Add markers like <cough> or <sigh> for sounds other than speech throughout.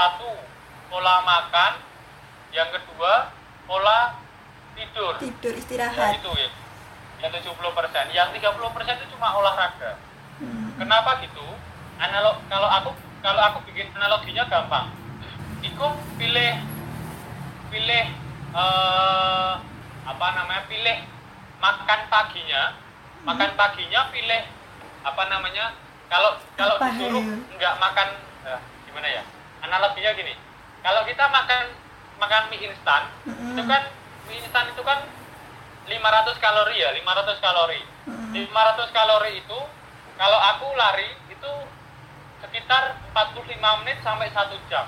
satu pola makan. Yang kedua pola tidur. Tidur ya istirahat itu ya. Yang 70 persen. Yang 30 persen itu cuma olahraga. Hmm. kenapa gitu? Analog kalau aku kalau aku bikin analoginya gampang. Iku pilih pilih eh, apa namanya pilih makan paginya. Makan paginya pilih apa namanya kalau kalau Apa, disuruh Hel? nggak makan eh, gimana ya analoginya gini kalau kita makan makan mie instan Mm-mm. itu kan mie instan itu kan 500 kalori ya 500 kalori Mm-mm. 500 kalori itu kalau aku lari itu sekitar 45 menit sampai 1 jam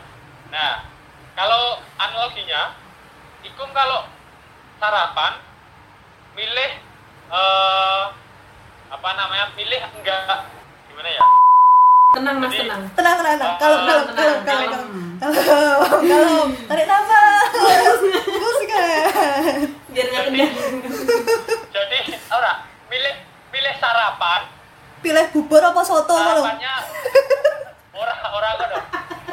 nah kalau analoginya Ikum kalau sarapan milih eh, apa namanya milih enggak gimana ya Tenang mas, tenang. tenang tenang tenang. Kalau Ah, kalau kalau kalau kalau kalau tarik nafas. Bagus kan Biar nggak jadi kenyang. jadi ora milih milih sarapan. Pilih bubur apa soto kalau sarapannya orang orang ada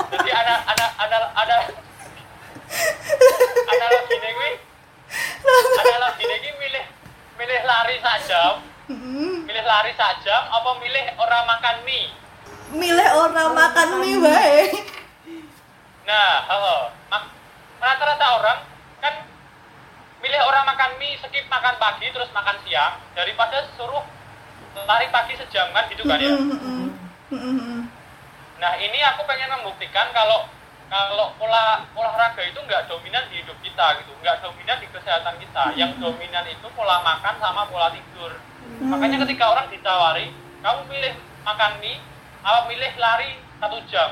jadi ada ada ada ada ada lagi nih gue ada lagi nih gue milih milih lari sak jam Mm-mm. milih lari sak jam apa milih orang makan mie milih orang makan mie bae nah halo rata-rata orang kan milih orang makan mie skip makan pagi terus makan siang daripada suruh lari pagi sejam kan gitu kan ya. Nah ini aku pengen membuktikan kalau kalau pola olahraga itu nggak dominan di hidup kita gitu, nggak dominan di kesehatan kita. Yang dominan itu pola makan sama pola tidur. Makanya ketika orang ditawari, kamu milih makan mie, apa milih lari satu jam?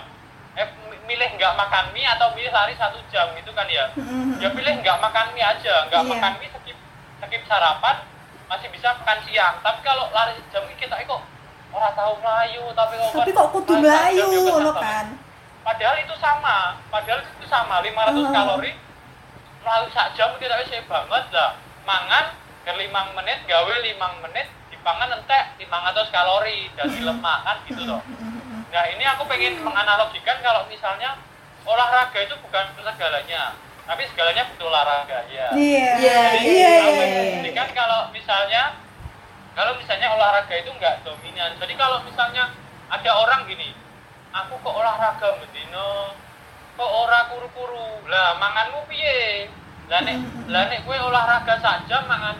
Eh, mi- milih nggak makan mie atau milih lari satu jam gitu kan ya? Mm-mm. Ya pilih nggak makan mie aja, nggak Iya. makan mie skip skip sarapan masih bisa makan siang. Tapi kalau lari jam ini kita kok orang tahu melayu tapi kok tapi kok kudu melayu ya kan Padahal itu sama, padahal itu sama 500 Oh. kalori melalui sak jam kita wis banget lah. Mangan ke 5 menit, gawe 5 menit, dipangan entek 500 kalori dari <laughs> lemak kan gitu loh. <laughs> Nah, ini aku pengen menganalogikan kalau misalnya olahraga itu bukan segalanya, tapi segalanya butuh olahraga ya. iya Iya, iya Jadi, iya iya, buktikan kalau misalnya kalau misalnya olahraga itu nggak dominan. Jadi kalau misalnya ada orang gini, aku kok olahraga bedino, kok ora kuru-kuru. Lah manganmu piye? Lah nek <laughs> lah nek kowe olahraga sak jam mangan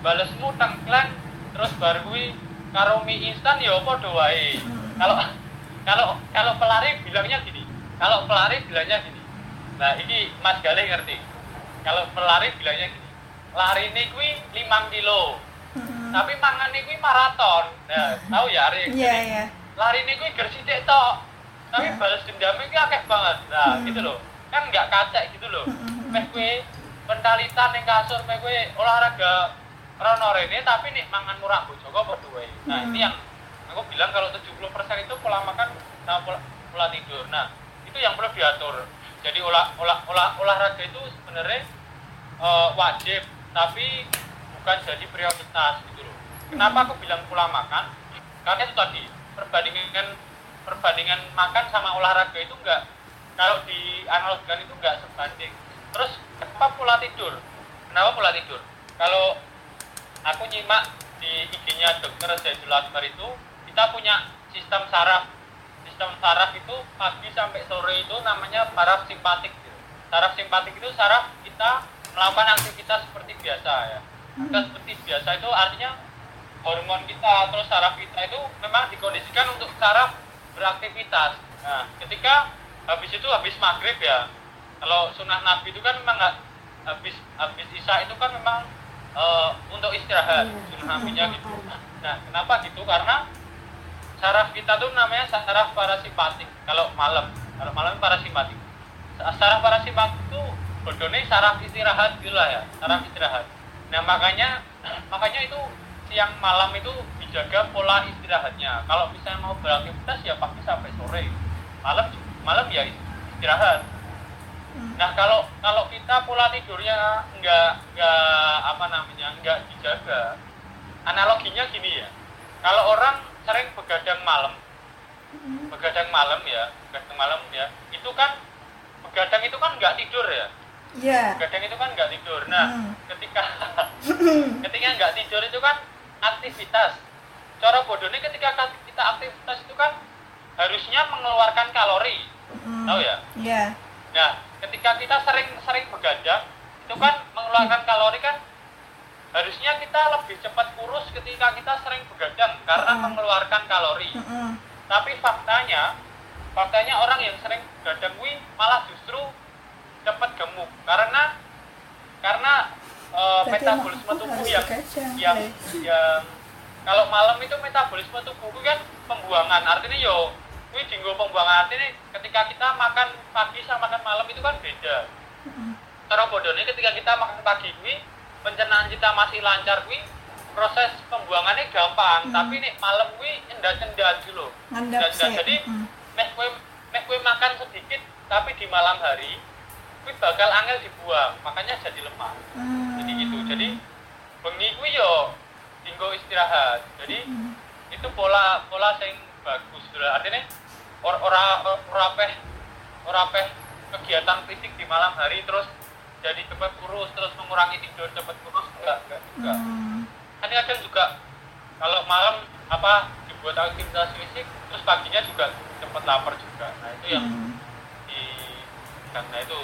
balesmu tengklen terus bar kuwi karo mie instan ya padha wae. Kalau <laughs> kalau kalau pelari bilangnya gini. Kalau pelari bilangnya gini. Nah, ini Mas Galih ngerti. Kalau pelari bilangnya gini. Lari ini kuwi 5 kilo. Mm-mm. Tapi mangan ini kuwi maraton. Nah, tahu ya Ari? iya iya Lari ini kuwi ger sithik tok. Tapi Ya. balas dendamnya kuwi akeh banget. Nah, Hmm. gitu loh. Kan nggak kacak gitu loh. Meh kuwi pentalitan ning kasur meh kuwi olahraga rono rene tapi nih mangan murah bojogo padha wae. Nah, Hmm. ini yang aku bilang kalau 70% itu pola makan sama pola, pola tidur. Nah, itu yang perlu diatur. Jadi olah, olah, olah, olahraga itu sebenarnya eh, wajib, tapi bukan jadi prioritas gitu loh. Kenapa aku bilang pola makan? Karena itu tadi perbandingan perbandingan makan sama olahraga itu enggak kalau dianalogikan itu enggak sebanding. Terus kenapa pola tidur? Kenapa pola tidur? Kalau aku nyimak di IG-nya dokter Zaidul Akbar itu kita punya sistem saraf. Sistem saraf itu pagi sampai sore itu namanya saraf simpatik. Gitu. saraf simpatik itu saraf kita melakukan aktivitas seperti biasa ya. Aktivitas seperti biasa itu artinya hormon kita terus saraf kita itu memang dikondisikan untuk saraf beraktivitas. Nah ketika habis itu habis maghrib ya. Kalau sunnah nabi itu kan memang nggak habis habis isya itu kan memang eh, untuk istirahat. Sunnah nabinya gitu nah kenapa gitu? Karena saraf kita tuh namanya saraf parasimpatik kalau malam. Kalau malam parasimpatik. Saraf parasimpatik itu bodohnya saraf istirahat gitu lah ya saraf istirahat. Nah makanya <clears throat> makanya itu siang malam itu dijaga pola istirahatnya. Kalau misalnya mau beraktivitas ya pagi sampai sore. Malam malam ya istirahat nah kalau kalau kita pola tidurnya nggak nggak apa namanya nggak dijaga analoginya gini ya kalau orang sering begadang malam begadang malam ya begadang malam ya itu kan begadang itu kan nggak tidur ya Iya. begadang itu kan nggak tidur nah Hmm. ketika ketika nggak tidur itu kan aktivitas cara bodohnya ketika kita aktivitas itu kan harusnya mengeluarkan kalori Mm. tahu ya Iya. nah ketika kita sering-sering begadang itu kan mengeluarkan kalori kan harusnya kita lebih cepat kurus ketika kita sering begadang karena mengeluarkan kalori. Tapi faktanya faktanya orang yang sering begadang kuwi malah justru cepat gemuk karena karena Berarti metabolisme tubuh yang yang yang kalau malam itu metabolisme tubuh kan pembuangan. Artinya yo kuwi dinggo pembuangan artinya ketika kita makan pagi sama makan malam itu kan beda cara bodohnya ketika kita makan pagi kuwi pencernaan kita masih lancar kuwi proses pembuangannya gampang Hmm. tapi nih malam kuwi endat-endat dulu sih. jadi Mm. meh kue meh kue makan sedikit tapi di malam hari kue bakal angel dibuang makanya jadi lemah Mm. jadi gitu jadi bengi kue yo tinggal istirahat jadi Mm. itu pola pola sing bagus artinya or, ora ora peh ora peh kegiatan fisik di malam hari terus jadi cepat kurus terus mengurangi tidur cepat kurus enggak enggak juga Mm. kan kadang juga kalau malam apa dibuat aktivitas fisik terus paginya juga cepat lapar juga. Nah itu yang Mm. di karena itu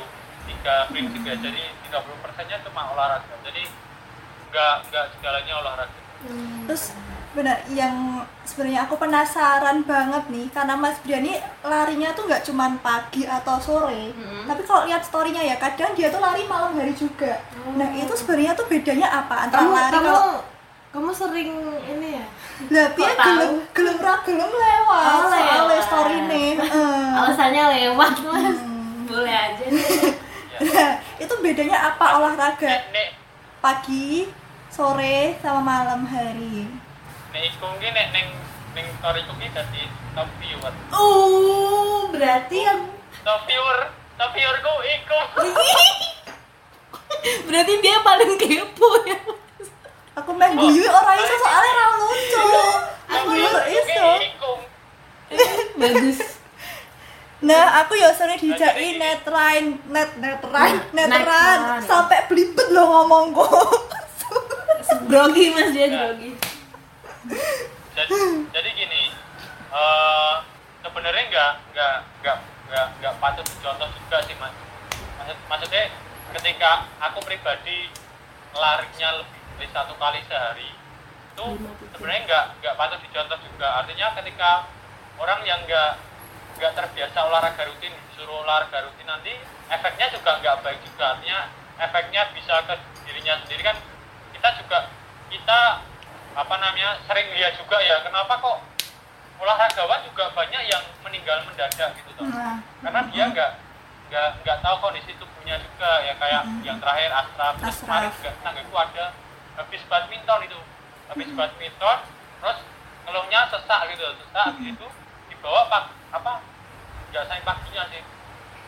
tiga prinsip ya jadi 30 persennya cuma olahraga. Jadi enggak enggak segalanya olahraga. Terus benar yang sebenarnya aku penasaran banget nih karena Mas Briani larinya tuh nggak cuman pagi atau sore, Mm-mm. tapi kalau lihat storynya ya kadang dia tuh lari malam hari juga. Oh. Nah itu sebenarnya tuh bedanya apa antara kamu lari kamu kalau kamu sering ini ya lah dia gelem gelem ra gelem lewat Oh, soalnya lewat. story nih. alasannya lewat mas Hmm. boleh aja nih ya Nah, itu bedanya apa olahraga pagi, sore sama malam hari? Nek ki nek ning ning story ku ki dadi top viewer. Oh berarti yang top viewer top viewer ku iku. <laughs> Berarti dia paling kepo ya. Aku main guyu orang iso soalnya ra lucu. <laughs> Aku yo iso. <laughs> bagus. Nah, aku ya sering dijai netrain, net netrain, Net- netran netran. sampai belibet lo ngomongku. grogi mas dia grogi jadi jadi gini eh sebenarnya nggak nggak nggak nggak nggak patut dicontoh juga sih mas. Maksud, maksudnya ketika aku pribadi larinya lebih dari satu kali sehari itu sebenarnya nggak nggak patut dicontoh juga. Artinya ketika orang yang nggak nggak terbiasa olahraga rutin disuruh olahraga rutin nanti efeknya juga nggak baik juga. Artinya efeknya bisa ke dirinya sendiri kan kita juga kita apa namanya sering lihat juga ya. Kenapa kok olahragawan juga banyak yang meninggal mendadak gitu toh? Nah, karena dia nggak nggak nggak tahu kondisi tubuhnya juga ya kayak Mm. yang terakhir Ashraf terus kemarin juga. Tetanggaku ada habis badminton itu. Habis badminton terus ngeluhnya sesak gitu sesak habis itu dibawa pak apa nggak sampai paginya sih.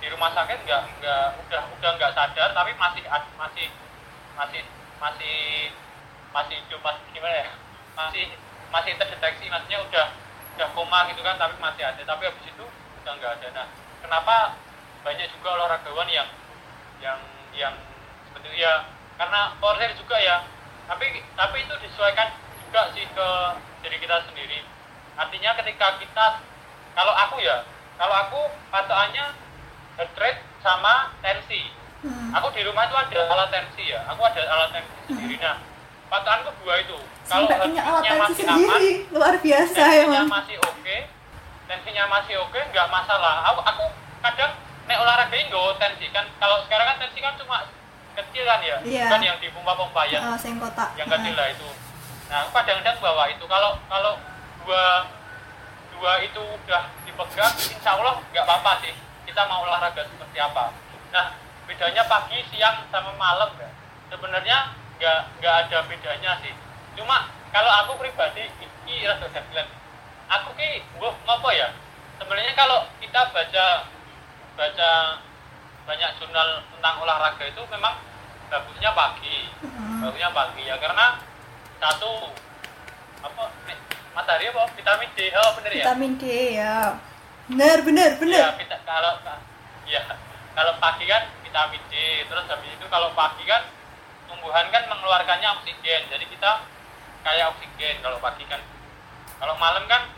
Di rumah sakit nggak nggak udah udah nggak sadar tapi masih masih masih masih masih hidup masih gimana ya? Masih masih terdeteksi maksudnya udah udah koma gitu kan tapi masih ada. Tapi habis itu udah nggak ada. Nah kenapa banyak juga olahragawan yang yang yang seperti ya karena power juga ya. Tapi tapi itu disesuaikan juga sih ke diri kita sendiri. Artinya ketika kita kalau aku ya kalau aku patokannya heart rate sama tensi. Hmm. aku di rumah itu ada alat tensi ya aku ada alat tensi sendiri. Nah patokanku dua itu. Kalau sampai punya alat tensi masih aman sendiri, <laughs> luar biasa tensinya emang. masih oke tensinya masih oke nggak masalah. Aku aku kadang nek olahraga ini nggak tensi kan. Kalau sekarang kan tensi kan cuma kecil kan ya Iya. kan yang di pompa-pompa yang Ah, sing kotak. yang kecil lah itu. Nah aku kadang-kadang bawa itu. Kalau kalau dua dua itu udah dipegang insya Allah nggak apa-apa sih. Kita mau olahraga seperti apa. Nah bedanya pagi siang sama malam ya. Sebenarnya nggak nggak ada bedanya sih cuma kalau aku pribadi iki rasa bilang aku ki mbok ngopo ya sebenarnya kalau kita baca baca banyak jurnal tentang olahraga itu memang bagusnya pagi Hmm. bagusnya pagi ya karena satu apa nih, matahari apa vitamin D oh bener ya Vitamin D ya. Bener, bener, ya bener. kita kalau ya kalau pagi kan vitamin D terus habis itu kalau pagi kan tumbuhan kan mengeluarkannya oksigen jadi kita kayak oksigen kalau pagi kan. Kalau malam kan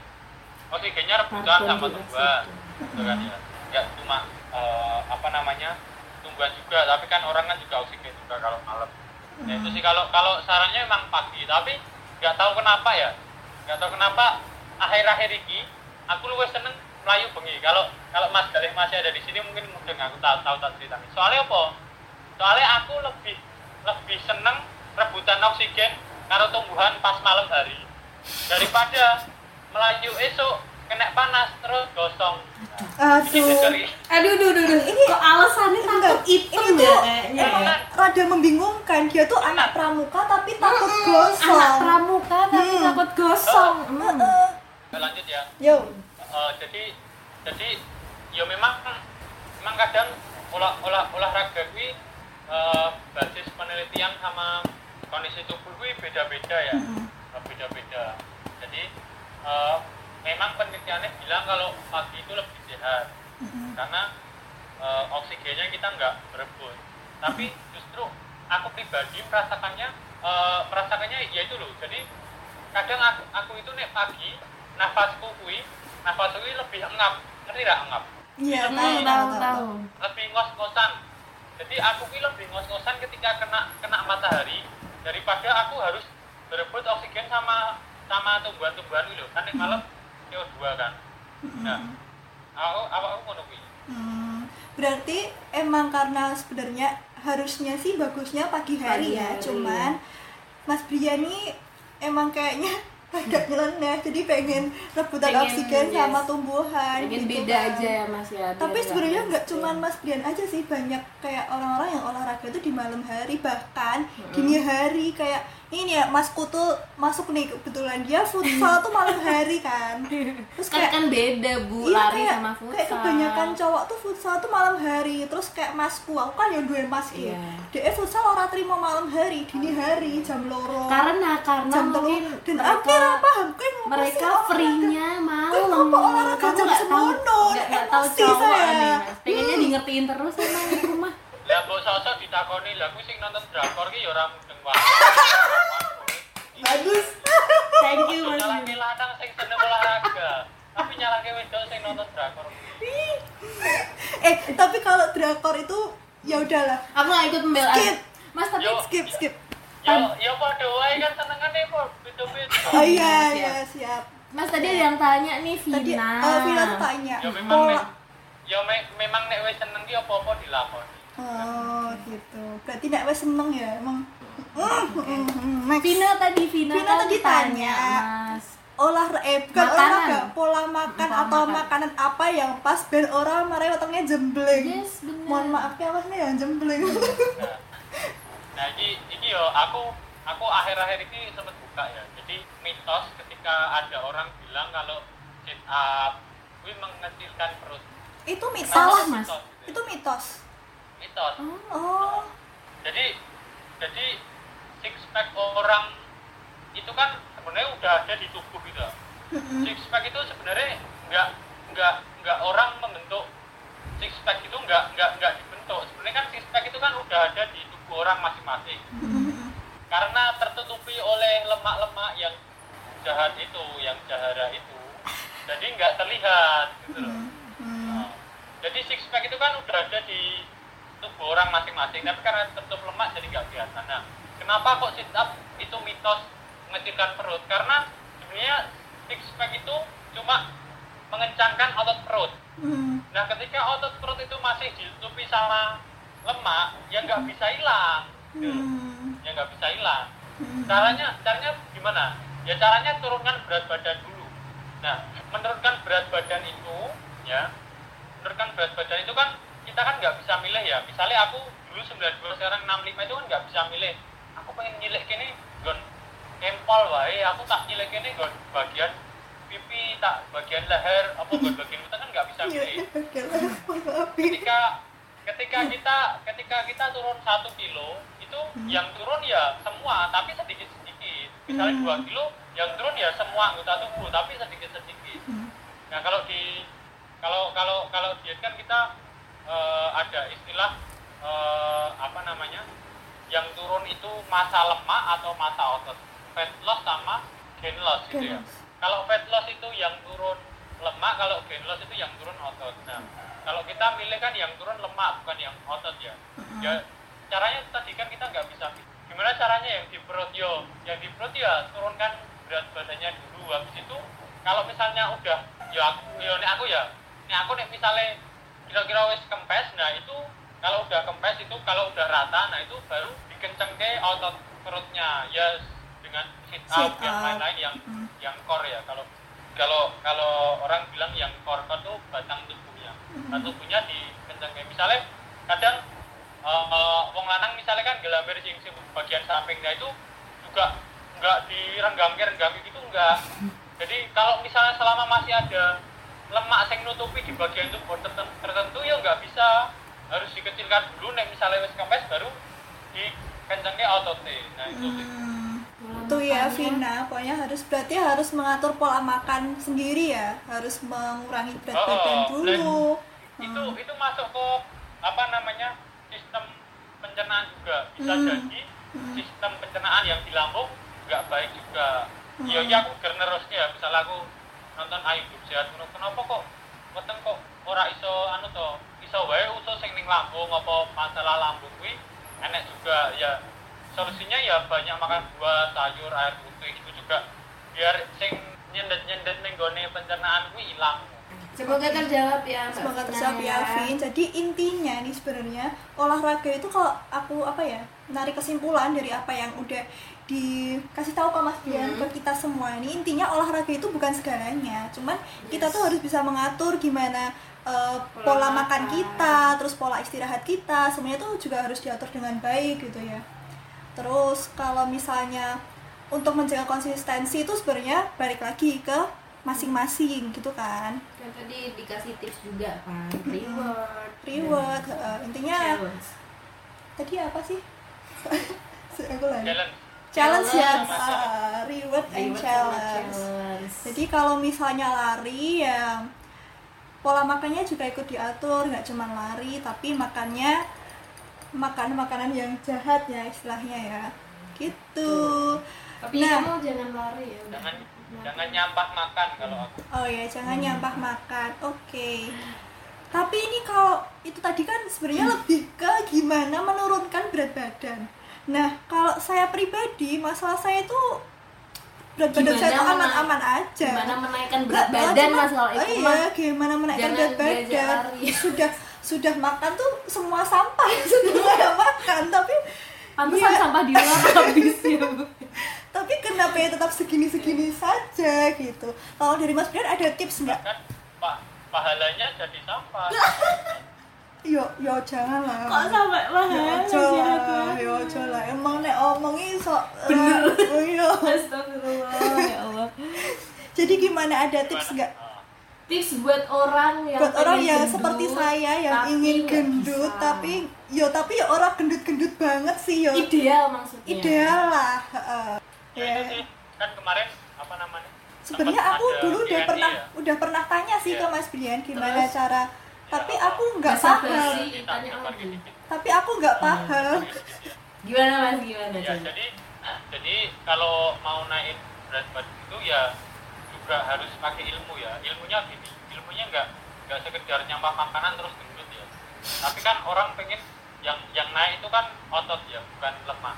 oksigennya rebutan sama tumbuhan gitu kan ya. Nggak cuma eh, apa namanya tumbuhan juga tapi kan orang kan juga oksigen juga kalau malam. Ya itu sih kalau kalau sarannya emang pagi tapi nggak tahu kenapa ya. Nggak tahu kenapa akhir-akhir ini aku luwes seneng melayu bengi. Kalau kalau Mas Galih masih ada di sini mungkin mungkin aku tahu tahu tak cerita. Soalnya apa? Soalnya aku lebih lebih seneng rebutan oksigen karo tumbuhan pas malam hari. Daripada melayu esok kena panas terus gosong. Ini aduh. Aduh, duh, duh, duh. Ini- kok alasannya takut hitam ini ya tuh ya? rada membingungkan. Dia tuh anak pramuka tapi takut gosong Anak pramuka tapi Hmm. takut gosong. Hmm. Lanjut ya. Yo. Eh, jadi jadi ya memang memang kadang olah olah olahraga kuwi eh, basis penelitian sama kondisi tubuh kuwi beda-beda ya. Eh, beda-beda. Jadi eh, memang penelitiannya bilang kalau pagi itu lebih sehat. Mm-mm. karena eh, oksigennya kita nggak berebut. Tapi justru aku pribadi merasakannya eh, merasakannya ya itu loh. Jadi kadang aku, aku itu nek pagi nafasku kui nafasku kui lebih engap. Ngerti nggak engap? Iya tahu tahu, tahu. tahu. lebih ngos-ngosan jadi aku kui lebih ngos-ngosan ketika kena kena matahari daripada aku harus berebut oksigen sama sama tumbuhan-tumbuhan itu. Kan nek malam CO2 kan. Nah aku aku aku ngono kuwi. Hmm, berarti emang karena sebenarnya harusnya sih bagusnya pagi hari Pagi ya, cuman Mas Briani emang kayaknya agak nyeleneh, jadi pengen rebutan Pengen, oksigen yes. sama tumbuhan. Pengen gitu beda kan. aja ya Mas ya. Tapi sebenarnya nggak consisten. cuman Mas Brian aja sih, banyak kayak orang-orang yang olahraga itu di malam hari bahkan dini hari kayak ini ya Mas Kutu masuk nih kebetulan dia futsal tuh malam hari kan. Terus kan kayak kan beda Bu iya, lari kayak, sama futsal. kayak kebanyakan cowok tuh futsal tuh malam hari terus kayak masku aku kan yang dua mas Iya. dia futsal orang terima malam hari dini hari jam loro karena karena jam telu mungkin dan mereka akhirnya paham ngapa mereka olahraga? free-nya malam. olahraga Kamu jam nggak tahu semono? nggak tahu cowok saya. aneh Mas. Pengennya Hmm. di ngertiin terus di rumah. Lah mbok sosok ditakoni lah kuwi sing nonton drakor ki ya ora mudeng wae bagus Thank you Mas. nyalake lanang sing seneng olahraga tapi nyalake wedok sing nonton drakor eh tapi kalau drakor itu ya udahlah Aku nggak ikut membela. Skip. Mas tapi Yo. skip skip ya ya padha wae kan senengane kok beda-beda oh iya siap. iya siap Mas tadi ada yang tanya nih Vina. tadi eh, Vina tuh tanya ya memang nek pola ya me- memang nek wis seneng ki apa-apa dilakoni oh gitu berarti nek wes seneng ya emang Mm, mm, mm, next. Vina tadi Vina, Vina kan tadi tanya. Mas. olahraga eh bukan olahraga pola makan Pola atau makan. makanan apa yang pas ben orang mare wetenge jembleng Yes, bener. mohon maaf ya mas nih yang jembleng nah <laughs> nah iki iki yo aku aku akhir-akhir ini sempat buka ya jadi mitos ketika ada orang bilang kalau sit up kuwi mengecilkan perut itu mitos Salah, Mas. Mitos, gitu. itu mitos Oh, oh. Jadi jadi six pack orang itu kan sebenarnya udah ada di tubuh gitu. Six pack itu sebenarnya nggak nggak nggak orang membentuk six pack itu nggak nggak nggak dibentuk. Sebenarnya kan six pack itu kan udah ada di tubuh orang masing-masing. Karena tertutupi oleh lemak-lemak yang jahat itu yang jahara itu. Jadi nggak terlihat gitu loh. Nah, jadi six pack itu kan udah ada di tubuh orang masing-masing. Tapi karena tertutup lemak jadi nggak kelihatan. Nah kenapa kok sit up itu mitos mengecilkan perut? Karena sebenarnya six pack itu cuma mengencangkan otot perut. Mm. nah ketika otot perut itu masih ditutupi sama lemak ya nggak bisa hilang. Gitu. Loh. Mm. ya nggak bisa hilang. Mm. caranya caranya gimana? Ya caranya turunkan berat badan dulu. Nah menurunkan berat badan itu ya menurunkan berat badan itu kan kita kan nggak bisa milih ya. Misalnya aku dulu 92 sekarang 65 itu kan nggak bisa milih. Aku pengen nyilek kini gon empol wae. Aku tak nyilek kini gon bagian pipi tak bagian leher apa gon bagian utang kan nggak bisa Iya, milih. iya, ketika ketika kita ketika kita turun satu kilo itu yang turun ya semua tapi sedikit sedikit misalnya Hmm. dua kilo yang turun ya semua anggota tubuh tapi sedikit sedikit Hmm. nah kalau di kalau kalau kalau diet kan kita eh, ada istilah eh, apa namanya yang turun itu masa lemak atau masa otot. Fat loss sama gain loss gitu ya. loss. kalau fat loss itu yang turun lemak kalau gain loss itu yang turun otot. Nah kalau kita milih kan yang turun lemak bukan yang otot ya. Ya caranya tadi kan kita nggak bisa gimana caranya yang di perut? Yo yang di perut ya turunkan berat badannya dulu. Habis itu kalau misalnya udah ya aku ya nek aku ya nek aku nek misalnya kira-kira wis kempes nah itu kalau udah kempes itu kalau udah rata nah itu baru dikencengke otot perutnya. Ya dengan sit up, Sit yang up. lain-lain yang Mm. yang core ya. Kalau kalau kalau orang bilang yang core core itu batang tubuhnya. Nah tubuhnya dikencengke. Misalnya kadang eh, wong lanang misalnya kan gelambir sing bagian samping nah itu juga nggak direnggamke renggamke gitu enggak <laughs> jadi kalau misalnya selama masih ada lemak yang nutupi di bagian tubuh tertentu, tertentu ya nggak bisa. Harus dikecilkan dulu nih misalnya wis kempes baru dikencengke ototnya nah itu. Sih Hmm, itu ya Vina pokoknya harus berarti harus mengatur pola makan sendiri ya? Harus mengurangi berat Oh, badan oh, dulu. itu itu masuk ke apa namanya sistem pencernaan juga. Bisa Hmm. jadi sistem pencernaan yang di lambung nggak baik juga. Hmm. ya ya aku generosnya ya misalnya aku nonton Ayu Sehat. Ngono, kenapa kok weteng kok ora iso anu to iso wae usus sing ning lambung apa masalah lambung kuwi? Enek juga ya. Solusinya ya banyak makan buah sayur air putih itu juga. Biar sing nyendet-nyendet ning gone pencernaan kuwi ilang. Semoga terjawab ya. Mbak semoga terjawab ya. Vin. Jadi intinya nih sebenarnya olahraga itu kalau aku apa ya narik kesimpulan dari apa yang udah dikasih tahu ke Mas Dian Hmm. ke kita semua ini intinya olahraga itu bukan segalanya cuman kita tuh harus bisa mengatur gimana eh, pola, Pola makan makan. kita terus pola istirahat kita semuanya tuh juga harus diatur dengan baik gitu ya terus kalau misalnya untuk menjaga konsistensi itu sebenarnya balik lagi ke masing-masing gitu kan Dan tadi dikasih tips juga kan. Reward. reward intinya challenge. tadi apa sih <laughs> aku lagi jalan challenge ya ah, reward and Reward challenge challenge. jadi kalau misalnya lari ya pola makannya juga ikut diatur nggak cuma lari tapi makannya makan makanan yang jahat ya istilahnya ya gitu Tapi Nah. kamu jangan lari ya. jangan jangan nyampah makan kalau aku Oh ya, jangan nyampah makan. Oke. Tapi ini kalau itu tadi kan sebenarnya lebih ke gimana menurunkan berat badan. Nah, kalau saya pribadi, masalah saya itu berat badan Gimana saya itu aman-aman aja. Gimana menaikkan berat Nggak, badan cuma- masalah itu oh iya, gimana menaikkan berat badan. <laughs> Sudah sudah makan tuh semua sampah <laughs> sudah saya makan, tapi Pantesan Iya. sampah di luar <laughs> habis ya. Bu. tapi kenapa ya tetap segini-segini saja gitu. Kalau dari Mas Brian ada tips nggak? kan pak pahalanya jadi sampah Yo, yo jangan lah. Kok sampai mahal ojo lah, ya ojo lah. Emang nek omongi sok Bener. Oh iya. Astagfirullah ya Allah. Jadi gimana ada tips nggak. Tips buat orang yang buat orang yang gendut, seperti saya yang ingin gendut bisa. tapi yo tapi ya orang gendut-gendut banget sih yo. ideal maksudnya. Ideal lah. heeh. ya Ya. itu sih kan kemarin apa namanya Sebenarnya aku dulu udah pernah ya. udah pernah tanya sih Iya. ke Mas Brian gimana Terus? cara tapi aku nggak paham. Tapi aku nggak paham. Gimana mas gimana? ya jadi jadi kalau mau naik berat badan itu ya juga harus pakai ilmu ya ilmunya gini ilmunya nggak nggak sekedar nyampah makanan terus gendut ya tapi kan orang pengen yang yang naik itu kan otot ya bukan lemak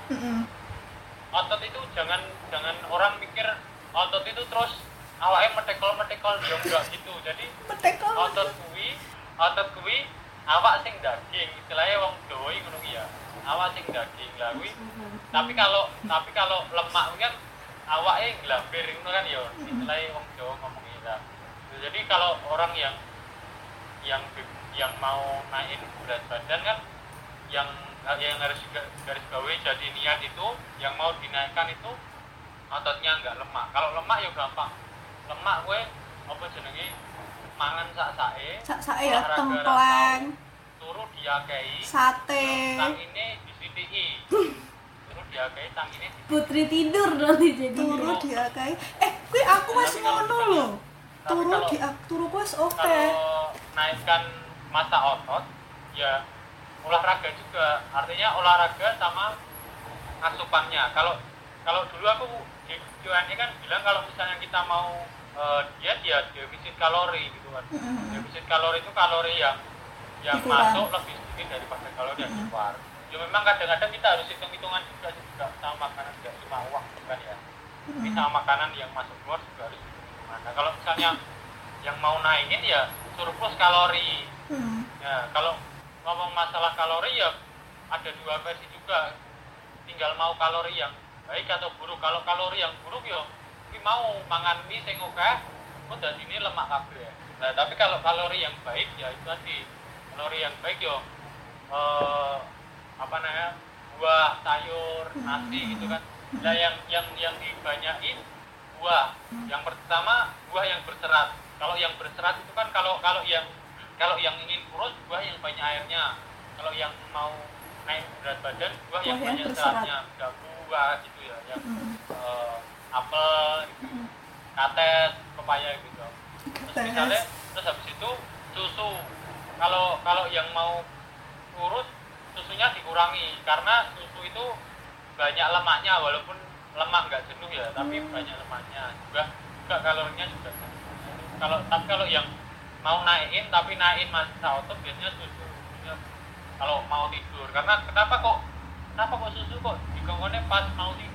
otot itu jangan jangan orang mikir otot itu terus awalnya metekol metekol ya enggak gitu jadi Metekol. otot kuwi otot kuwi awak sing daging istilahnya wong Jawa iki ngono ya. Awak sing daging lah kuwi. Tapi kalau tapi kalau lemak kuwi kan awaknya nglambir ngono kan ya istilahnya wong Jawa ngomongnya lah. Jadi kalau orang yang yang yang mau naikin berat badan kan yang yang harus ga- garis bawahi jadi niat itu yang mau dinaikkan itu ototnya enggak lemak. Kalau lemak ya gampang. Lemak gue apa jenenge mangan sak sae Sak saya ya templeng, turu diakei. Sate. tang ini disithiki. Turu diakei tang ini di- Putri tidur nanti jadi. turu dia kayak eh kui aku wis kalau ngono lho. turu kalau- di turu ku wis oke. kalau naikkan masa otot ya olahraga juga. Artinya olahraga sama asupannya. Kalau kalau dulu aku di Q&A kan bilang kalau misalnya kita mau eh, diet ya defisit kalori gitu kan. Mm-mm. defisit kalori itu kalori yang yang masuk lebih sedikit daripada kalori yang keluar. Ya memang kadang-kadang kita harus hitung-hitungan juga juga sama makanan tidak cuma uang bukan ya. Tapi sama makanan yang masuk keluar juga harus hitung-hitungan. Nah kalau misalnya yang mau naikin ya surplus kalori. Hmm. ya kalau ngomong masalah kalori ya ada dua versi juga. Tinggal mau kalori yang baik atau buruk. Kalau kalori yang buruk ya tapi mau mangan mie sing akeh kok dadi ini lemak kabeh. Nah tapi kalau kalori yang baik ya itu tadi. Kalori yang baik yo eh, apa namanya buah sayur nasi gitu kan. Nah yang yang yang dibanyakin buah. Yang pertama buah yang berserat. Kalau yang berserat itu kan kalau kalau yang kalau yang ingin kurus buah yang banyak airnya. Kalau yang mau naik berat badan buah yang Buah yang banyak berserat. seratnya buah gitu ya yang. Apel katet pepaya gitu. Terus misalnya terus habis itu susu. Kalau kalau yang mau kurus susunya dikurangi. Karena susu itu banyak lemaknya walaupun lemak nggak jenuh ya tapi Hmm. banyak lemaknya. Juga juga kalorinya juga kalau tapi kalau yang mau naikin tapi naikin masa otot biasanya susu. Ya, kalau mau tidur. Karena kenapa kok kenapa kok susu kok dikongkonnya pas mau tidur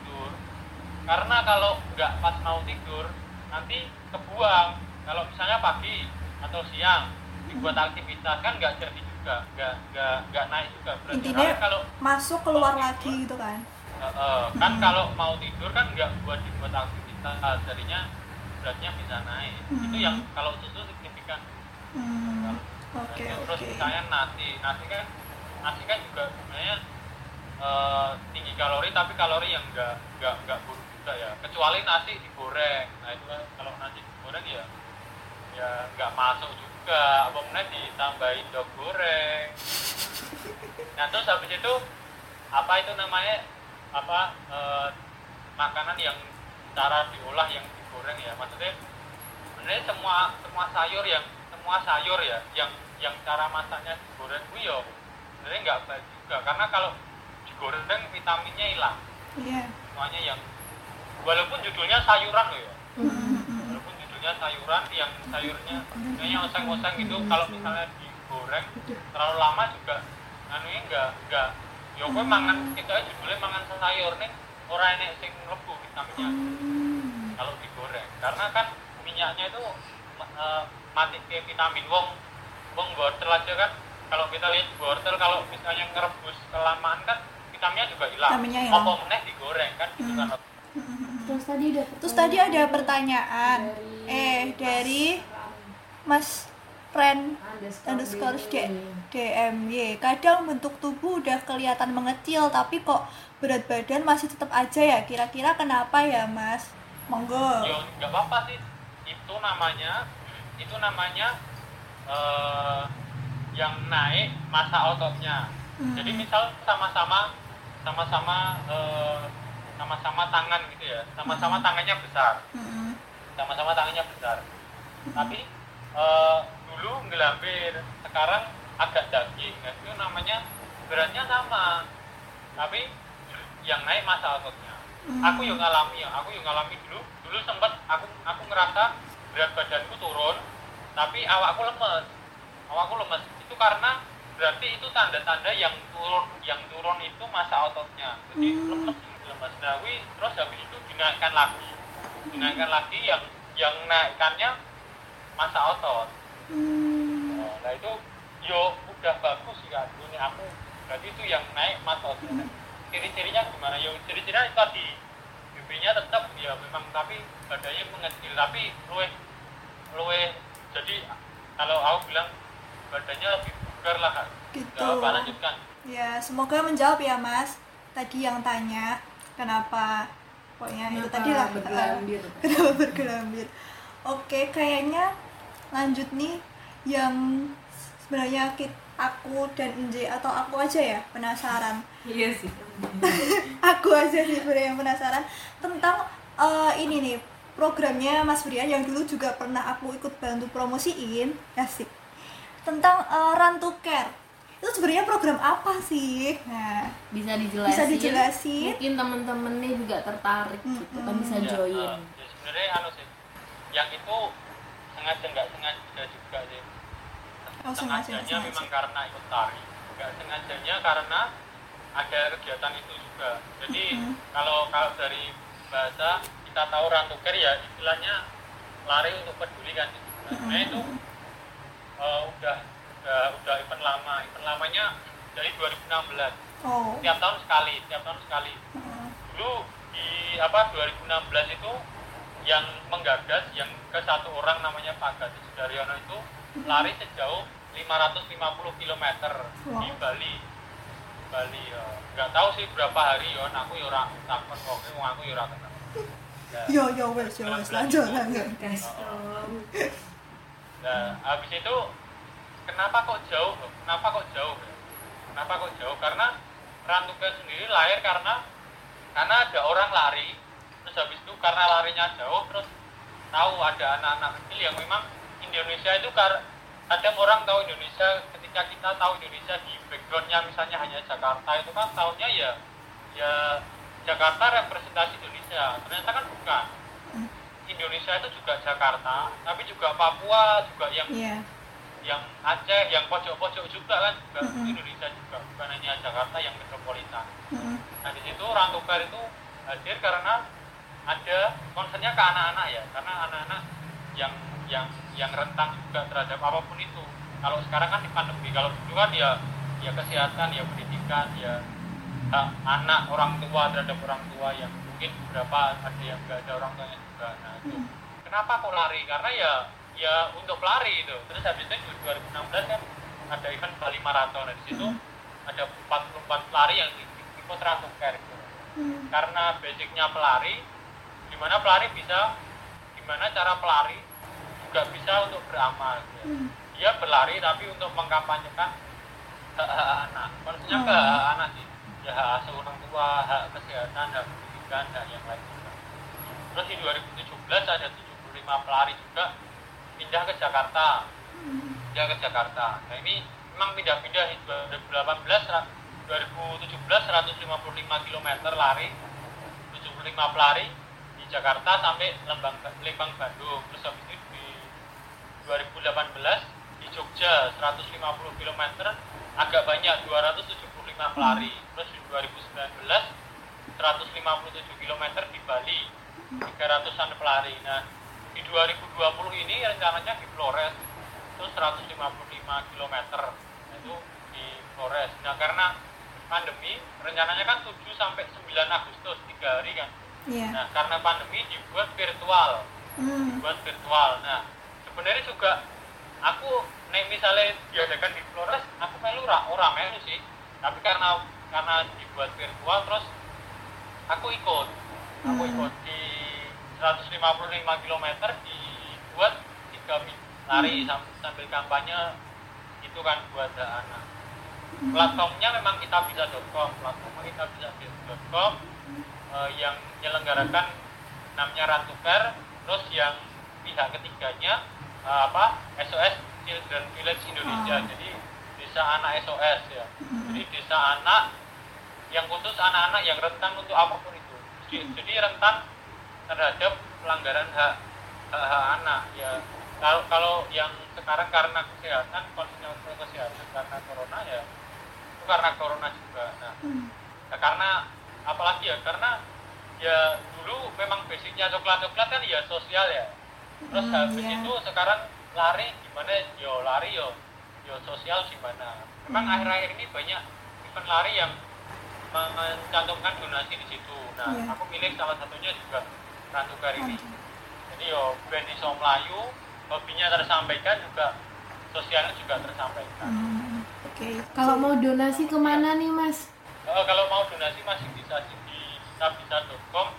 karena kalau nggak pas mau tidur nanti kebuang. Kalau misalnya pagi atau siang dibuat aktivitas kan nggak jadi juga nggak nggak nggak naik juga beratnya Intinya kalau masuk keluar lagi gitu kan? Eh, kan kalau mau tidur kan nggak buat dibuat aktivitas jadinya beratnya bisa naik. Hmm. itu yang kalau susu signifikan. Hmm. oke terus oke. misalnya nasi nasi kan nasi kan juga sebenarnya eh, tinggi kalori tapi kalori yang enggak enggak enggak buruk juga ya. Kecuali nasi digoreng. Nah itu kan kalau nasi digoreng ya ya nggak masuk juga. Apa mana ditambahin dog goreng. Nah terus habis itu apa itu namanya? Apa eh, makanan yang cara diolah yang digoreng ya. Maksudnya sebenarnya semua semua sayur yang semua sayur ya yang yang cara masaknya digoreng itu ya sebenarnya nggak baik juga. Karena kalau digoreng vitaminnya hilang. Iya. Semuanya yang walaupun judulnya sayuran loh ya. Mm-mm. walaupun judulnya sayuran yang sayurnya. Kayaknya oseng-oseng gitu kalau misalnya digoreng terlalu lama juga anunya nggak nggak. Ya gue mangan kita aja judulnya mangan sayur nih orang enek sing mlebu vitaminnya. Kalau digoreng karena kan minyaknya itu eh, mati ke vitamin. Wong wong wortel aja kan. Kalau kita lihat wortel kalau misalnya ngerebus kelamaan kan vitaminnya juga hilang. Vitaminnya hilang. apa meneh digoreng kan? Gitu kan. Terus tadi ada terus tadi ada pertanyaan. Dari- eh dari Mas Friend underscore D. DMY kadang bentuk tubuh udah kelihatan mengecil tapi kok berat badan masih tetap aja ya? Kira-kira kenapa ya mas? Monggo. Ya nggak apa-apa sih. Itu namanya itu namanya eh, yang naik masa ototnya. Hmm. jadi misal sama-sama sama-sama eh, sama-sama tangan gitu ya. Sama-sama tangannya besar. Mm-mm. sama-sama tangannya besar. Tapi eh, dulu ngelambir sekarang agak daging. Nah, itu namanya beratnya sama. Tapi yang naik masa ototnya aku yang ngalami ya. Aku yang ngalami dulu. Dulu sempat aku aku ngerasa berat badanku turun tapi awakku lemes. Awakku lemes. Itu karena berarti itu tanda-tanda yang turun yang turun itu masa ototnya. Jadi Hmm. lemes nah wi, terus habis itu dinaikkan lagi. Dinaikkan lagi yang yang naikkannya masa otot. Hmm. nah itu yo udah bagus sih kan ini aku berarti itu yang naik masa otot. Ciri-cirinya gimana? Yo ciri-cirinya itu tadi. BB-nya tetap ya memang tapi badannya mengecil. Tapi luwe luwe jadi kalau aku bilang badannya lebih bugar lah Kak. Gitu. Apa lanjutkan ya semoga menjawab ya mas tadi yang tanya kenapa pokoknya itu Kenapa tadi lah bergelambir? <laughs> kenapa bergelambir oke kayaknya lanjut nih yang sebenarnya kit aku dan Nje atau aku aja ya penasaran Iya sih. <laughs> aku aja sih sebenarnya yang penasaran tentang eh, ini nih programnya Mas Brian yang dulu juga pernah aku ikut bantu promosiin asik tentang eh, Run to Care. Itu sebenarnya program apa sih? Nah bisa dijelasin Bisa dijelasin. mungkin temen-temen nih juga tertarik gitu kan bisa Ya, join. eh, ya sebenarnya anu sih yang itu sengaja nggak sengaja juga sih. Oh, sengaja, sengajanya sengaja. memang karena ikut tari nggak sengajanya karena ada kegiatan itu juga. Jadi Mm-mm. kalau kalau dari bahasa kita tahu rantuker ya istilahnya lari untuk peduli kan. Nah itu eh, udah udah udah event lama. Event lamanya dari 2016 oh. Tiap tahun sekali tiap tahun sekali. Heeh. dulu di apa 2016 itu yang menggagas yang ke satu orang namanya Pak Gadis Sudaryono itu lari sejauh 550 km di Wow. Bali. Bali ya. Nggak tahu sih berapa hari ya. Aku ya ora takon kok aku ya ora kenal. Ya, <laughs> yo yo wes yo wes. Lanjut lanjut Nah, habis itu kenapa kok jauh? Kenapa kok jauh? Kenapa kok jauh? Karena Rantuka sendiri lahir karena karena ada orang lari, terus habis itu karena larinya jauh, terus tahu ada anak-anak kecil yang memang Indonesia itu kar kadang orang tahu Indonesia ketika kita tahu Indonesia di backgroundnya misalnya hanya Jakarta itu kan tahunya ya ya Jakarta representasi Indonesia ternyata kan bukan Indonesia itu juga Jakarta, tapi juga Papua, juga yang iya yang Aceh, yang pojok-pojok juga kan juga Mm-mm. Indonesia juga, bukan hanya Jakarta yang metropolitan. Heeh. Nah di situ Rantuber itu hadir karena ada concernnya ke anak-anak ya, karena anak-anak yang yang yang rentan juga terhadap apa pun itu. Kalau sekarang kan di pandemi, kalau dulu kan ya ya kesehatan, ya pendidikan, ya anak orang tua terhadap orang tua yang mungkin beberapa ada yang nggak ada orang tuanya juga. Nah itu kenapa kok lari? Karena ya ya untuk lari itu. Terus habis itu 2016 kan ada event Bali Marathon. Di situ ada 44 pelari yang ikut Rantuker gitu Hmm. karena basicnya pelari gimana pelari bisa gimana cara pelari juga bisa untuk beramal gitu. Hmm. dia berlari tapi untuk mengkampanyekan hak hak anak maksudnya ke Hmm. hak anak sih ya hak asuh orang tua hak kesehatan hak pendidikan hak yang lain juga. Terus di 2017 ada 75 pelari juga pindah ke Jakarta. Pindah ke Jakarta. Nah ini memang pindah-pindah. Di 2018 ra- 2017 155 km lari 75 pelari di Jakarta sampai Lembang Lembang Bandung. Terus habis itu di 2018 di Jogja 150 km agak banyak 275 pelari. Terus di 2019 157 km di Bali 300an pelari nah di 2020 ini rencananya di Flores itu 155 km itu di Flores nah karena pandemi rencananya kan 7 sampai 9 Agustus 3 hari kan iya nah karena pandemi dibuat virtual Hmm. buat virtual. Nah, sebenarnya juga aku nek misalnya diadakan di Flores, aku melu ora ora melu sih. Tapi karena karena dibuat virtual terus aku ikut. Aku Hmm. ikut di 155 km dibuat tiga minggu lari sam- sambil kampanye itu kan buat anak. Platformnya memang kita bisa.com, platformnya kita bisa.com eh, yang menyelenggarakan namanya Rantuker, terus yang pihak ketiganya eh, apa SOS Children Village Indonesia, Ah. jadi desa anak SOS ya, jadi desa anak yang khusus anak-anak yang rentan untuk apa pun itu, jadi, jadi rentan terhadap pelanggaran hak hak, hak anak ya. Kalau kalau yang sekarang karena kesehatan, konsekuensi kesehatan karena corona ya, itu karena corona juga. Nah, Hmm. Nah, karena apalagi ya karena ya dulu memang basicnya coklat coklat kan ya sosial ya terus Hmm, habis ya. itu sekarang lari gimana yo lari yo yo sosial gimana memang Hmm. akhir-akhir ini banyak event lari yang mencantumkan donasi di situ nah Iya. aku milih salah satunya juga Rantukar ini Rantu. jadi yo band iso melayu hobinya tersampaikan juga sosialnya juga tersampaikan Hmm. oke kalau mau donasi ke mana nih mas Eh, kalau mau donasi masih bisa sih di kitabisa.com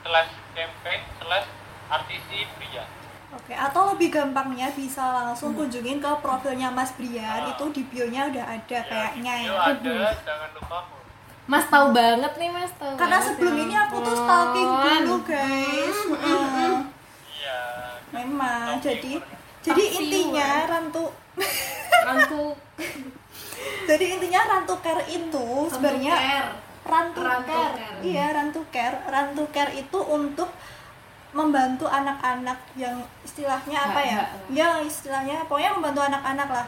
slash campaign slash artisi pria Oke, atau lebih gampangnya bisa langsung Hmm. kunjungin ke profilnya Mas Brian, Ah. itu di bio-nya udah ada kayaknya ya. Yo ada, jangan lupa follow. Mas tahu banget nih mas tahu Karena banget sebelum ya ini aku tuh stalking dulu guys. Heeh. Iya. Memang, Stalking jadi pernah. jadi Stalking intinya ya. Rantu Rantu <laughs> jadi intinya rantu care itu sebenarnya Care. rantu Rantu care care. iya rantu care rantu care itu untuk membantu anak-anak yang istilahnya apa ya Hak-hak lah. ya istilahnya pokoknya membantu anak-anak lah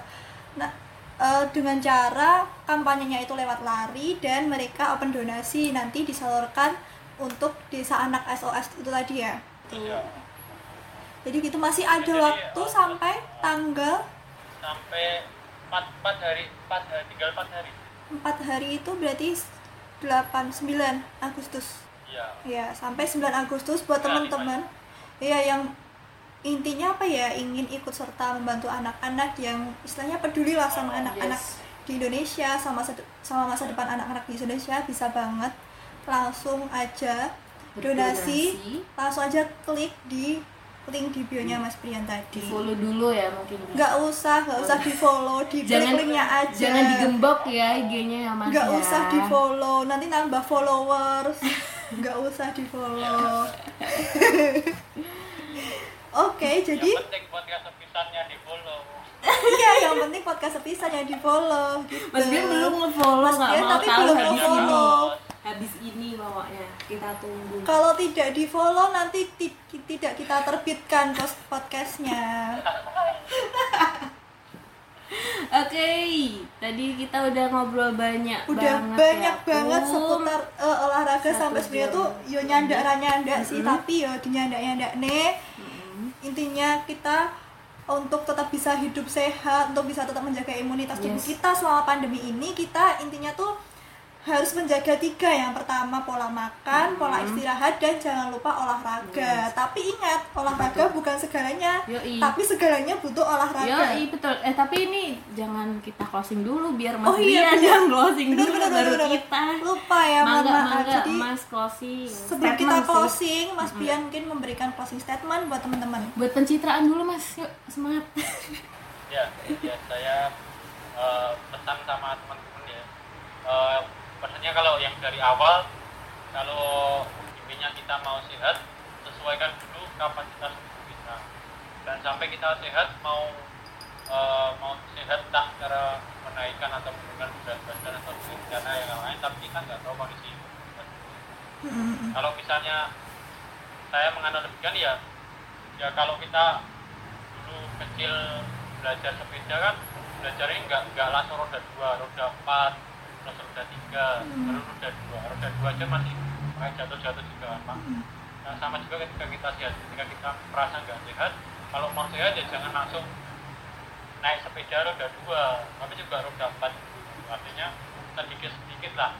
nah eh, dengan cara kampanyenya itu lewat lari dan mereka open donasi nanti disalurkan untuk desa anak SOS itu tadi ya. Iya. jadi gitu masih ada Jadi, waktu eh, sampai tanggal sampai 4, 4 hari 4 hari tinggal 4 hari. 4 hari itu berarti 8 9 Agustus. Iya. Ya sampai 9 Agustus buat Nah, teman-teman. Ya yang intinya apa ya? Ingin ikut serta membantu anak-anak yang istilahnya peduli lah sama anak-anak Yes. di Indonesia sama sama masa depan anak-anak di Indonesia bisa banget. Langsung aja donasi. Langsung aja klik di link di bio-nya Mas Brian tadi. Di follow dulu ya mungkin. Nggak usah nggak usah di follow di jangan linknya aja. jangan digembok ya IG-nya ya mas nggak ya. usah di follow nanti nambah followers. Nggak usah di follow <laughs> oke jadi yang penting podcast sepisannya di follow <laughs> iya yang penting podcast sepisan yang di follow gitu. Mas Bian belum nge-follow Mas nggak Bian mau tapi tahu belum habis nge-follow. ini habis ini pokoknya kita tunggu kalau tidak di follow nanti ti- tidak kita terbitkan post podcastnya <laughs> Oke, tadi kita udah ngobrol banyak udah banget banyak ya, banget seputar eh, olahraga Satu sampai sebenarnya tuh yo nyandak ra nyandak sih Mm-mm. tapi yo dinyandak nyandak nih. Intinya kita untuk tetap bisa hidup sehat untuk bisa tetap menjaga imunitas tubuh Yes. kita selama pandemi ini kita intinya tuh harus menjaga tiga yang pertama pola makan pola istirahat dan jangan lupa olahraga Yes. tapi ingat olahraga bukan segalanya Yoi. tapi segalanya butuh olahraga Yo, betul. Eh tapi ini jangan kita closing dulu biar Mas Oh iya, yang closing Bener, dulu bener, baru bener, bener. kita. lupa ya mangga, maaf mangga, jadi Mas closing. sebelum kita Statement sih. closing Mas Bian mungkin memberikan closing statement buat teman-teman Buat pencitraan dulu Mas, yuk semangat. <laughs> ya ya saya eh, pesan sama teman-teman ya Eh, pesannya kalau yang dari awal kalau intinya kita mau sehat sesuaikan dulu kapasitas tubuh kita. Dan sampai kita sehat mau eh, mau sehat tak cara menaikkan atau menurunkan berat badan atau karena yang lain tapi kita nggak tahu kondisi kalau misalnya saya menganalogikan ya ya kalau kita dulu kecil belajar sepeda kan belajarnya nggak nggak langsung roda dua roda empat terus roda tiga baru roda dua roda dua aja masih kayak jatuh-jatuh juga pak. Nah, sama juga ketika kita sehat ketika kita merasa nggak sehat kalau mau sehat ya jangan langsung naik sepeda roda dua tapi juga roda empat. Artinya sedikit sedikit lah.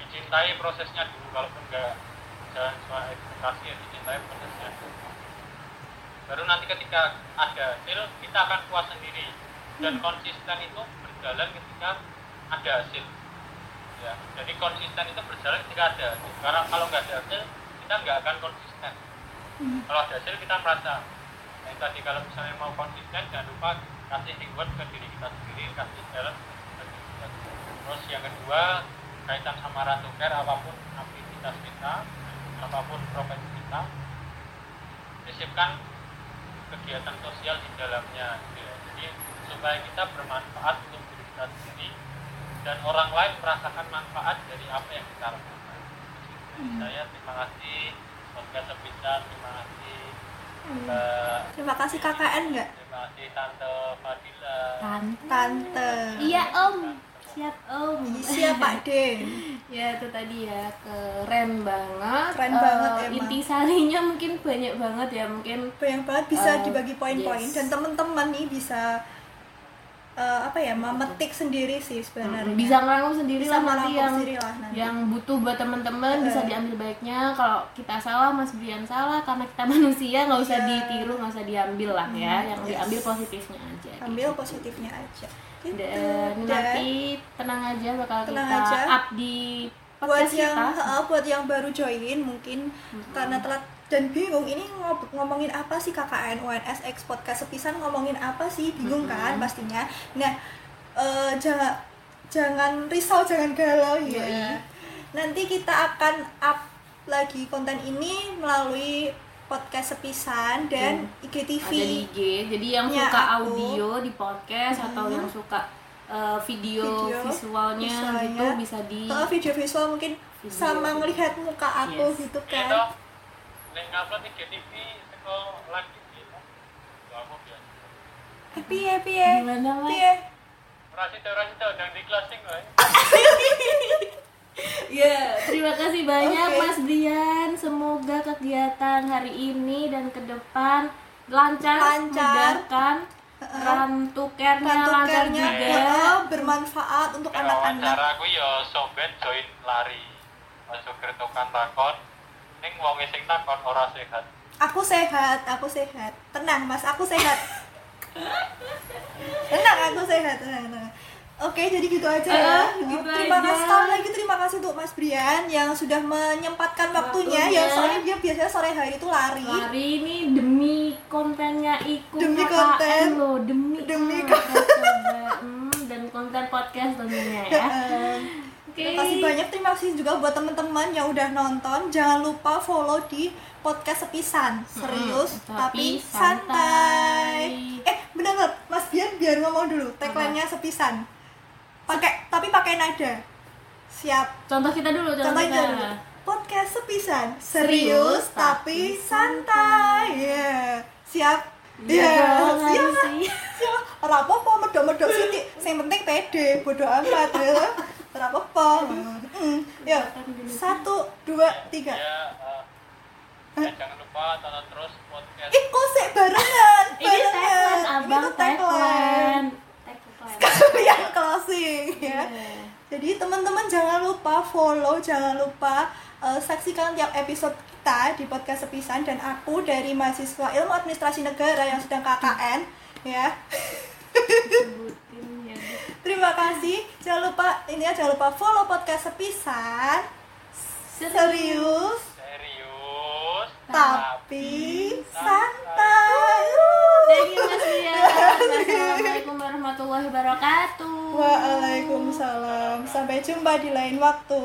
Dicintai prosesnya dulu kalaupun nggak jalan soal ekspektasi ya dicintai prosesnya baru nanti ketika ada hasil kita akan puas sendiri. Dan konsisten itu berjalan ketika ada hasil ya jadi konsisten itu berjalan ketika ada hasil karena kalau nggak ada hasil kita nggak akan konsisten kalau ada hasil kita merasa yang tadi kalau misalnya mau konsisten jangan lupa kasih reward ke diri kita sendiri kasih challenge ke diri kita sendiri. terus yang kedua kaitan sama ratu care apa pun aktivitas kita apa pun profesi kita sisipkan kegiatan sosial di dalamnya gitu ya. jadi supaya kita bermanfaat untuk diri kita sendiri dan orang lain merasakan manfaat dari apa yang kita lakukan. Dari saya terima kasih podcast Sepita terima kasih Mbak terima kasih KKN nggak? terima kasih Tante Fadila. Tante. Iya Om, siap Om. siap Pak <laughs> Den ya itu tadi ya. Keren banget. Keren Eh, banget emang. Intisarinya mungkin banyak banget ya. Mungkin banyak banget bisa Eh, dibagi poin-poin. yes. dan teman-teman nih bisa eh, apa ya memetik sendiri sih sebenarnya bisa ngerangkum sendiri Bisa lah nanti yang sendiri lah nanti. yang butuh buat teman-teman bisa Eh. diambil baiknya kalau kita salah Mas Brian salah karena kita <laughs> manusia nggak usah Iya. ditiru nggak usah diambil lah ya yang yes. diambil positifnya aja ambil positifnya aja gitu. dan Dan nanti tenang aja bakal Tenang kita aja. up di buat yang kita ha, buat yang baru join mungkin karena telat dan bingung ini ngob- ngomongin apa sih KKN UNS X podcast sepisan ngomongin apa sih bingung kan pastinya nah eh, jangan jangan risau jangan galau ya Yoi. nanti kita akan up lagi konten ini melalui podcast sepisan dan IGTV ada di IG jadi yang Ya, suka aku. audio di podcast atau yang suka eh, video, Video, visualnya, visualnya. gitu bisa di Kalau video visual mungkin Video. sama ngelihat muka aku Yes. gitu Iya kan toh. Nek ngupload IGTV teko lagi gitu. Lho, aku biasa. happy happy ya Gimana, Mas? happy ya Ora sida ora sida ndang di closing wae. <laughs> Ya, terima kasih banyak Oke. Mas Brian. Semoga kegiatan hari ini dan ke depan lancar, Lancar. mudahkan. Rantukernya lancar Rantukernya juga. heeh, bermanfaat untuk anak-anak wawancara aku ya sobat join lari. Masuk kertokan takon. Ning wong sing takon ora sehat. aku sehat aku sehat tenang mas aku sehat tenang aku sehat tenang, tenang. oke jadi gitu aja ya Eh, gitu terima aja. kasih sekali lagi terima kasih untuk mas Brian yang sudah menyempatkan waktunya, Waktunya. ya soalnya dia biasanya sore hari itu lari Hari ini demi kontennya ikut Demi KKN konten. loh, demi Demi ah, coba. Hmm, dan konten podcast tentunya ya. Oke. Terima kasih banyak, terima kasih juga buat teman-teman yang udah nonton. Jangan lupa follow di podcast sepisan, serius Mm-mm, tapi tapi santai. santai. Eh, bener nggak? Mas Bian biar ngomong dulu, tagline-nya sepisan. Pakai tapi pakai nada. Siap. Contoh kita dulu, contoh Contohnya kita. dulu. Podcast sepisan, serius tapi santai. Ya, siap. Iya Ya, dong, siap. harus sih. Siap. Ora apa-apa medok-medok sithik. Sing penting pede, bodo amat ya. Ora apa-apa. Mm, Ya. Satu, dua, tiga. Ya, eh, ya jangan lupa tonton terus podcast Ih, kok sih barengan? Ini Barengan. tagline, Ini abang tuh tagline. Yang closing ya. Iya. Jadi teman-teman jangan lupa follow, jangan lupa eh, saksikan tiap episode kita di podcast sepisan dan aku dari mahasiswa Ilmu Administrasi Negara yang sedang KKN ya. Terima kasih. Jangan lupa ini ya jangan lupa follow podcast sepisan. Serius serius tapi santai. Thank you Mas Ria. <laughs> Assalamualaikum warahmatullahi wabarakatuh. Waalaikumsalam. Sampai jumpa di lain waktu.